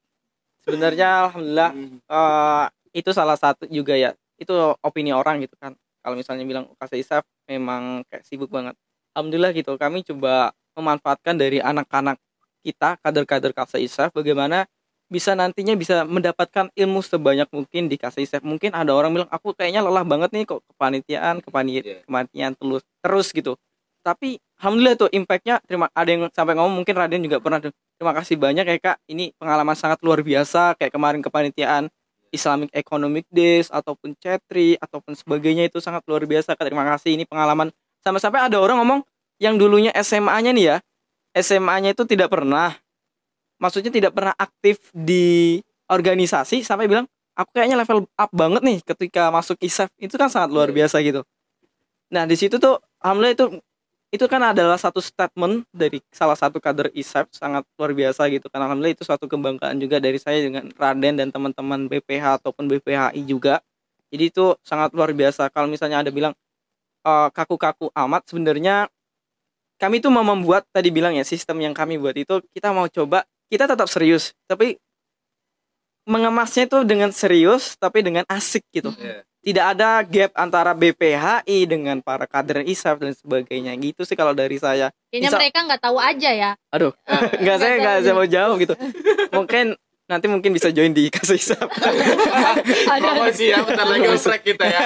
sebenarnya alhamdulillah eh, itu salah satu juga ya itu opini orang gitu kan. Kalau misalnya bilang UKC ISAF memang kayak sibuk banget. Alhamdulillah gitu kami coba memanfaatkan dari anak-anak kita kader-kader KC ISAF bagaimana bisa nantinya bisa mendapatkan ilmu sebanyak mungkin di KC ISAF mungkin ada orang bilang aku kayaknya lelah banget nih kok kepanitiaan kepani Iya. kepanitiaan terus terus gitu. Tapi alhamdulillah tuh impactnya terima ada yang sampai ngomong mungkin Raden juga pernah terima kasih banyak ya kak. Ini pengalaman sangat luar biasa kayak kemarin kepanitiaan Islamic Economic Days ataupun Cetri ataupun sebagainya itu sangat luar biasa kak. Terima kasih ini pengalaman. Sampai-sampai ada orang ngomong yang dulunya SMA-nya nih ya SMA-nya itu tidak pernah maksudnya tidak pernah aktif di organisasi sampai bilang aku kayaknya level up banget nih ketika masuk ISAF itu kan sangat luar Iya. biasa gitu. Nah di situ tuh alhamdulillah itu itu kan adalah satu statement dari salah satu kader ISAF sangat luar biasa gitu kan. Alhamdulillah itu suatu kebanggaan juga dari saya dengan Raden dan teman-teman BPH ataupun BPHI juga. Jadi itu sangat luar biasa. Kalau misalnya ada bilang eh, kaku-kaku amat sebenarnya kami tuh mau membuat tadi bilang ya sistem yang kami buat itu kita mau coba kita tetap serius tapi mengemasnya itu dengan serius tapi dengan asik gitu. Iya. Tidak ada gap antara BPHI dengan para kader ISAF dan sebagainya gitu sih kalau dari saya Kayaknya Bisa- mereka nggak tahu aja ya. aduh nggak saya nggak saya mau jauh gitu mungkin nanti mungkin bisa join di kasih ISAF promosi ya bentar lagi oprek kita ya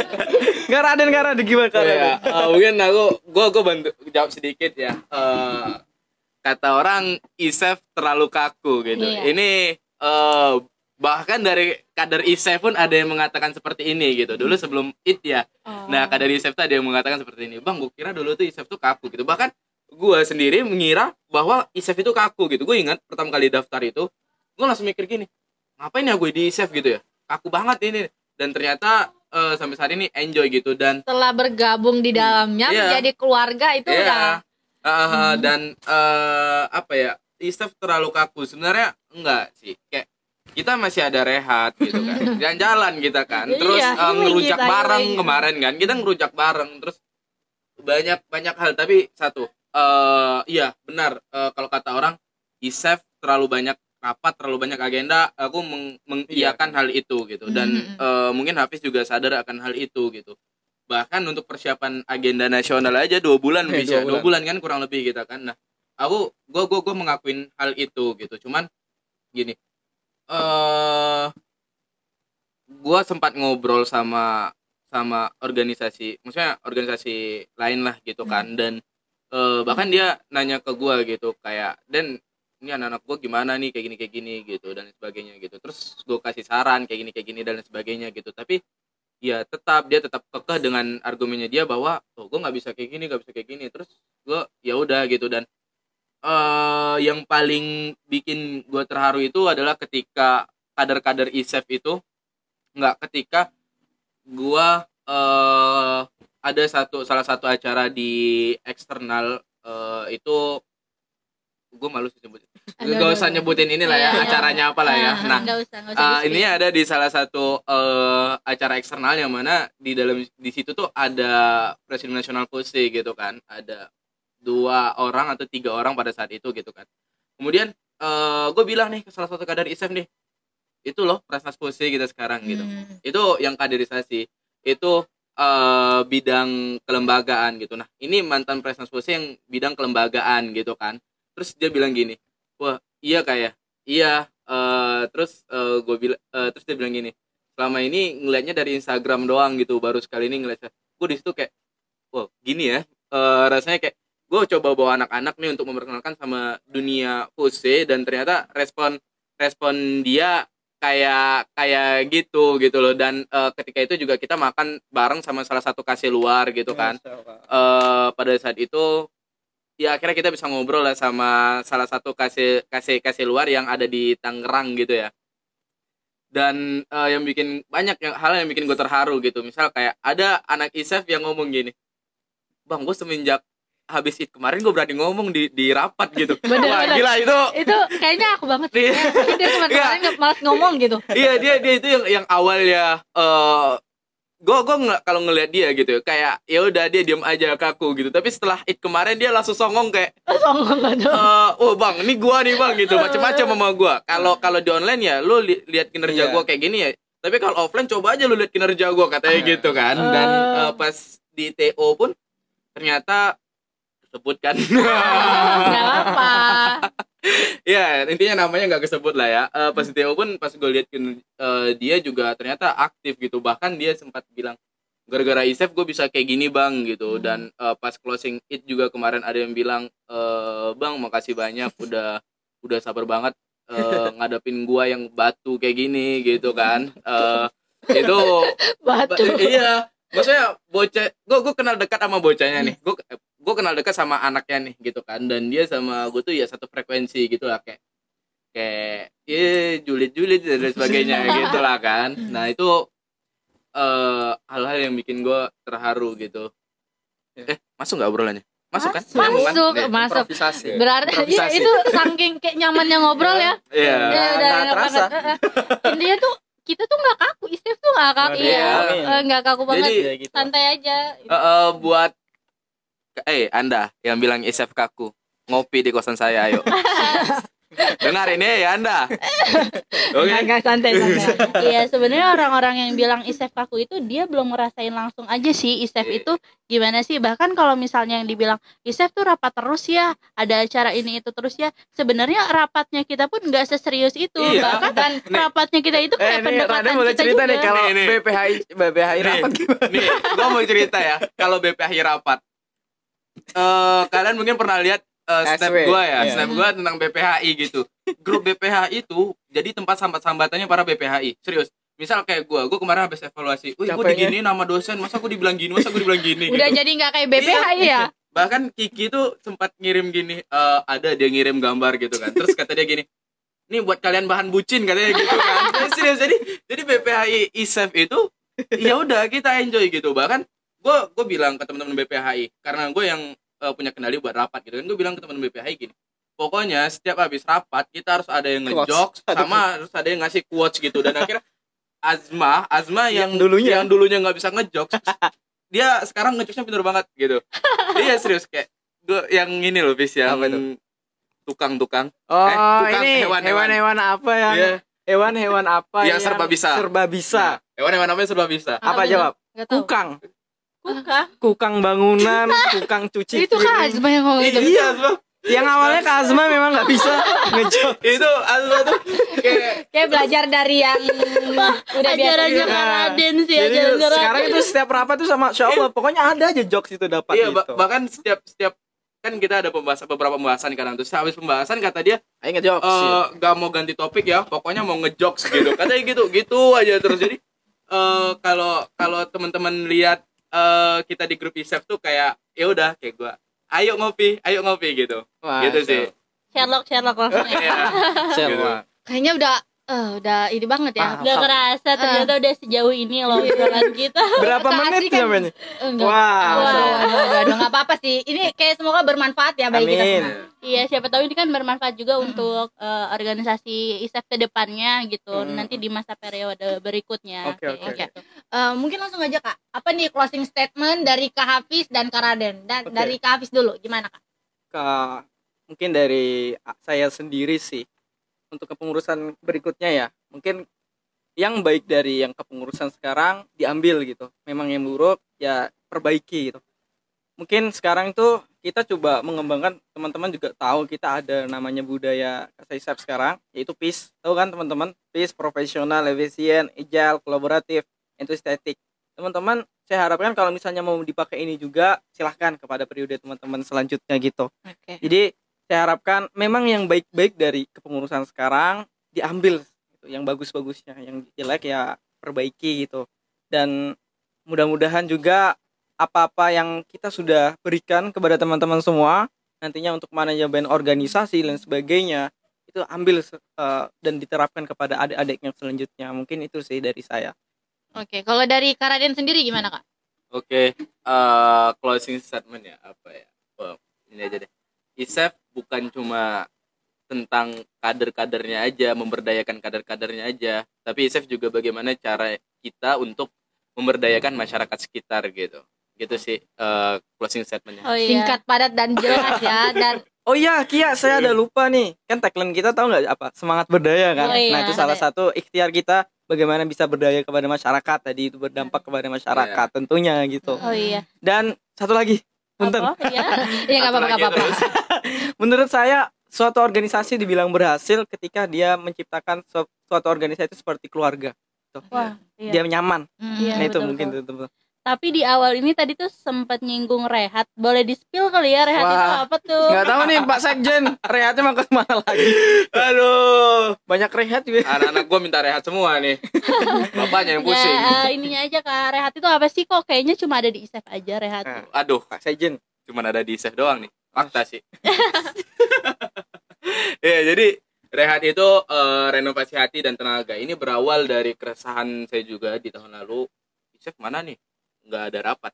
nggak Raden nggak Raden gimana Iya, Raden? eh, mungkin aku gua gua bantu jawab sedikit ya. Eh, kata orang Isef terlalu kaku gitu. Iya. Ini eh, bahkan dari kader Isef pun ada yang mengatakan seperti ini gitu. Dulu sebelum it ya. Nah, kader Isef tuh ada yang mengatakan seperti ini. Bang, gua kira dulu tuh Isef tuh kaku gitu. Bahkan gua sendiri mengira bahwa Isef itu kaku gitu. Gue ingat pertama kali daftar itu, gua langsung mikir gini, ngapain ya gue di Isef gitu ya? Kaku banget ini. Dan ternyata eh, sampai saat ini enjoy gitu dan Setelah bergabung di dalamnya Iya. menjadi keluarga itu Iya. udah Uh, dan eh, apa ya Istaf terlalu kaku sebenarnya enggak sih kayak kita masih ada rehat gitu kan. Jalan-jalan kita kan. Terus Iya, healing ngerujak kita, bareng healing. kemarin kan. Kita ngerujak bareng terus banyak banyak hal. Tapi satu eh iya benar eh, kalau kata orang Isaf terlalu banyak rapat terlalu banyak agenda aku meng- mengiyakan hal itu gitu. Dan eh, mungkin Hafiz juga sadar akan hal itu gitu. Bahkan untuk persiapan agenda nasional aja dua bulan Eh, bisa. dua dua bulan. kan kurang lebih gitu kan. Nah aku gue gue gue mengakuin hal itu gitu. Cuman gini eh gue sempat ngobrol sama sama organisasi maksudnya organisasi lain lah gitu kan. Dan eh, bahkan dia nanya ke gue gitu kayak dan ini anak-anak gue gimana nih? Kayak gini kayak gini gitu dan sebagainya gitu. Terus gue kasih saran kayak gini kayak gini dan sebagainya gitu. Tapi ya tetap dia tetap kekeh dengan argumennya dia bahwa oh gue nggak bisa kayak gini nggak bisa kayak gini. Terus gue ya udah gitu dan eh yang paling bikin gue terharu itu adalah ketika kader-kader ISEF itu nggak ketika gue eh ada satu salah satu acara di eksternal eh, itu gue malu sih Aduh, gak usah nyebutin inilah Iya, ya iya. acaranya apa lah ya. Ah, nah nggak usah Uh, ini ada di salah satu eh, acara eksternal yang mana di dalam di situ tuh ada presiden nasional Fuse gitu kan ada dua orang atau tiga orang pada saat itu gitu kan. Kemudian gue bilang nih ke salah satu kader ISEF nih itu loh Presnas Fuse kita sekarang gitu. Hmm. itu yang kaderisasi. Itu eh, bidang kelembagaan gitu. Nah ini mantan Presnas Fuse yang bidang kelembagaan gitu kan. Terus dia bilang gini wah iya kayak iya eh, terus gue bilang terus dia bilang gini selama ini ngelihatnya dari Instagram doang gitu baru sekali ini ngeliat. Gue di situ kayak wah gini ya Eh, rasanya kayak gue coba bawa anak-anak nih untuk memperkenalkan sama dunia Fuse dan ternyata respon respon dia kayak kayak gitu gitu loh. Dan eh, ketika itu juga kita makan bareng sama salah satu kasih luar gitu kan. Eh pada saat itu ya akhirnya kita bisa ngobrol lah sama salah satu kasih kasih kasih luar yang ada di Tangerang gitu ya. Dan eh, yang bikin banyak yang hal yang bikin gue terharu gitu. Misal kayak ada anak isef yang ngomong gini bang gue semenjak habis it kemarin gue berani ngomong di di rapat gitu Bener, wah bener. gila itu itu kayaknya aku banget sih. Iya. Kayak dia kemarin-kemarin nggak malas ngomong gitu. iya dia dia itu yang yang awalnya eh gue gue nggak kalau ngelihat dia gitu kayak ya udah dia diem aja kaku gitu tapi setelah it kemarin dia langsung songong kayak Songong gitu. eh oh bang ini gua nih bang gitu macam-macam sama gua kalau kalau di online ya lu li- lihat kinerja Iya. gua kayak gini ya tapi kalau offline coba aja lu lihat kinerja gua katanya Iya. gitu kan dan eh, pas di TO pun ternyata sebutkan Enggak apa. ya intinya namanya nggak kesebut lah ya. Eh, pas TO pun pas gue lihat eh, dia juga ternyata aktif gitu. Bahkan dia sempat bilang gara-gara isef gue bisa kayak gini bang gitu. Dan eh, pas closing it juga kemarin ada yang bilang eh, bang makasih banyak. Udah udah sabar banget eh, ngadepin gua yang batu kayak gini gitu kan. Eh, itu Batu. Ba- iya. Maksudnya bocah gue gue kenal dekat sama bocahnya nih. Gue gue kenal dekat sama anaknya nih gitu kan dan dia sama gue tuh ya satu frekuensi gitu lah kayak kayak ya julid julid dan lain sebagainya gitu lah kan nah itu eh hal-hal yang bikin gue terharu gitu eh masuk nggak obrolannya masuk kan Masuk, Nyambung kan? masuk, Iya. masuk. improvisasi Berarti ya, Improvisasi. itu saking kayak nyamannya ngobrol ya. iya Ya, udah nggak enak terasa. Dia tuh kita tuh nggak kaku, Istif tuh nggak kaku. Nggak Iya. Eh, nggak kaku banget. Jadi- Ya, gitu. santai aja. Eh, eh, buat eh anda yang bilang isef kaku ngopi di kosan saya ayo dengar ini ya anda oke Nggak, nggak santai santai. Iya sebenarnya orang-orang yang bilang isef kaku itu dia belum ngerasain langsung aja sih isef Iya. itu gimana sih bahkan kalau misalnya yang dibilang isef tuh rapat terus ya ada acara ini itu terus ya sebenarnya rapatnya kita pun nggak seserius itu Iya. bahkan Dan rapatnya kita itu Eh, kayak ini pendekatan boleh kita cerita juga nih kalau Nih, nih. BPHI BPHI Nih. rapat gimana? nih gue mau cerita ya kalau BPHI rapat eh kalian mungkin pernah lihat eh, snap gue ya iya. snap gue tentang BPHI gitu. Grup BPHI itu jadi tempat sambat-sambatannya para BPHI serius misal kayak gue gue kemarin habis evaluasi wih gue diginiin nama dosen masa gue dibilang gini masa gue dibilang gini? Udah gitu. jadi nggak kayak BPHI ya. bahkan Kiki tuh sempat ngirim gini eh, ada dia ngirim gambar gitu kan. Terus kata dia gini ini buat kalian bahan bucin katanya gitu kan. Jadi serius jadi jadi BPHI ISEF itu ya udah kita enjoy gitu. Bahkan gue gue bilang ke teman-teman BPHI karena gue yang eh, punya kendali buat rapat gitu kan gue bilang ke teman BPHI gini pokoknya setiap habis rapat kita harus ada yang ngejok sama harus ada yang ngasih quotes gitu dan akhirnya Azma Azma yang, Yang dulunya. yang dulunya nggak bisa ngejok dia sekarang ngejoknya pintar banget gitu iya serius kayak gue yang ini loh bis yang Apa itu? tukang-tukang Oh, Eh, tukang ini hewan-hewan. apa yang Iya. hewan-hewan apa Yang serba bisa. Serba bisa. Nah, hewan-hewan apa yang serba bisa Apa jawab? Gak tahu. Kukang. Kuka. Kukang bangunan, kukang cuci Itu kan. Azma yang ngomong itu. iya Asma. Yang awalnya Kak Azma memang nggak bisa ngejok. itu Asma tuh kayak Kayak belajar dari yang udah biasa. Ajarannya Kak Raden sih, Jadi ajaran Kak sekarang itu setiap rapat tuh sama Insya Allah pokoknya ada aja jokes itu dapat iya gitu. bahkan setiap setiap kan kita ada pembahasan beberapa pembahasan kadang tuh habis pembahasan kata dia Ayo ngejokes. eh gak mau ganti topik ya pokoknya mau ngejokes gitu katanya gitu gitu aja terus jadi eh kalau kalau teman-teman lihat eh kita di grup isep tuh kayak ya udah kayak gua ayo ngopi ayo ngopi gitu Wah, gitu sih Sherlock, Sherlock langsung ya. Iya. Gitu. Kayaknya udah eh, udah ini banget ya. Paham. Gak kerasa ternyata udah sejauh ini loh obrolan kita. Berapa Kasih menit kan- namanya? Enggak. Wah. Waduh, waduh, waduh, waduh, nggak apa-apa sih. Ini kayak semoga bermanfaat ya bagi kita Amin. semua. Iya, siapa tahu ini kan bermanfaat juga untuk eh, organisasi ISEF ke depannya gitu. Hmm. Nanti di masa periode berikutnya. Oke, Kayak oke. gitu. Eh, mungkin langsung aja kak. Apa nih closing statement dari Kak Hafiz dan Kak Raden? Dan Oke. dari Kak Hafiz dulu, gimana kak? Ka- mungkin dari saya sendiri sih untuk kepengurusan berikutnya ya. Mungkin yang baik dari yang kepengurusan sekarang diambil gitu. Memang yang buruk ya perbaiki gitu. Mungkin sekarang itu kita coba mengembangkan teman-teman juga tahu kita ada namanya budaya Kasaisap sekarang yaitu PIS tahu kan teman-teman? PIS profesional efisien agile kolaboratif estetik teman-teman saya harapkan kalau misalnya mau dipakai ini juga silahkan kepada periode teman-teman selanjutnya gitu. Oke. jadi saya harapkan memang yang baik-baik dari kepengurusan sekarang diambil gitu. yang bagus-bagusnya, yang jelek ya perbaiki gitu. Dan mudah-mudahan juga apa-apa yang kita sudah berikan kepada teman-teman semua nantinya untuk manajemen organisasi dan sebagainya itu ambil eh, dan diterapkan kepada adik-adik yang selanjutnya. Mungkin itu sih dari saya. Oke, kalau dari Kak Raden sendiri gimana kak? Oke, eh, closing statement ya apa ya? Oh, ini aja deh. ISEF bukan cuma tentang kader-kadernya aja, memberdayakan kader-kadernya aja, tapi ISEF juga bagaimana cara kita untuk memberdayakan masyarakat sekitar gitu. Gitu sih eh, closing statementnya. Oh iya. Singkat, padat dan jelas ya. Dan Oh iya, Kia, saya ada lupa nih. Kan tagline kita tahu nggak apa? Semangat berdaya kan. Oh iya. Nah, itu salah satu ikhtiar kita bagaimana bisa berdaya kepada masyarakat tadi itu berdampak kepada masyarakat tentunya gitu. Oh iya. Dan satu lagi, punten. Apa? Iya. ya apa-apa, Lagi apa-apa. Menurut saya suatu organisasi dibilang berhasil ketika dia menciptakan su- suatu organisasi itu seperti keluarga. Tuh. Wah, iya. Dia nyaman. Hmm. Iya, nah, itu betul, mungkin betul. teman. Tapi di awal ini tadi tuh sempat nyinggung rehat. Boleh di-spill kali ya rehat itu Wah. apa tuh? Nggak tahu nih Pak Sekjen, rehatnya mau ke mana lagi? Aduh, Banyak rehat juga. anak-anak gua minta rehat semua nih. Bapaknya yang pusing. Ya, eh, ininya aja Kak. Rehat itu apa sih kok? Kayaknya cuma ada di ISEF aja rehat. Nah, Aduh, Pak Sekjen. cuma ada di ISEF doang nih. Fakta sih. ya, jadi rehat itu eh, renovasi hati dan tenaga. Ini berawal dari keresahan saya juga di tahun lalu. ISEF mana nih? Nggak ada rapat.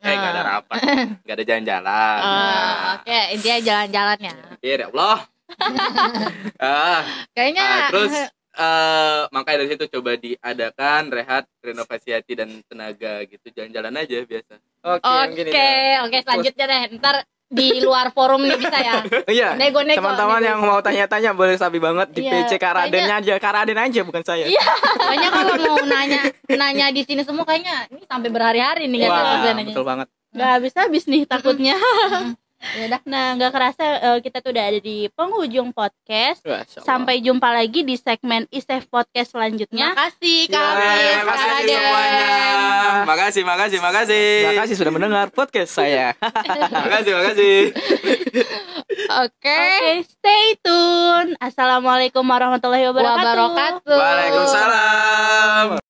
Eh, nggak ada rapat. Nggak ada jalan-jalan. Oh, Nah, Oke, intinya jalan-jalan ya. ya Allah. ah, Kayaknya ah, terus eh makanya dari situ coba diadakan rehat renovasi hati dan tenaga gitu jalan-jalan aja biasa Oke, mungkin Oke, itu. oke selanjutnya deh. Ntar di luar forum nih bisa ya. Iya. Nego-nego. Teman-teman nego. yang mau tanya-tanya boleh sabi banget di Iya, PC Kak Radennya aja. Kak Raden aja bukan saya. Iya. Kayaknya kalau mau nanya nanya di sini semua kayaknya ini sampai berhari-hari nih Wah, tujuannya. betul banget. Gak habis-habis nih takutnya. Ya udah. Nah, nggak kerasa eh, kita tuh udah ada di penghujung podcast. Sampai jumpa lagi di segmen ISEF Podcast selanjutnya. Makasih Ya, Kak Hafiz, Terima Kak kasih Raden. semuanya. Makasih, makasih, makasih. Terima kasih sudah mendengar podcast saya. Makasih, makasih. Oke. Oke, stay tune. Assalamualaikum warahmatullahi wabarakatuh. Wabarakatuh. Waalaikumsalam.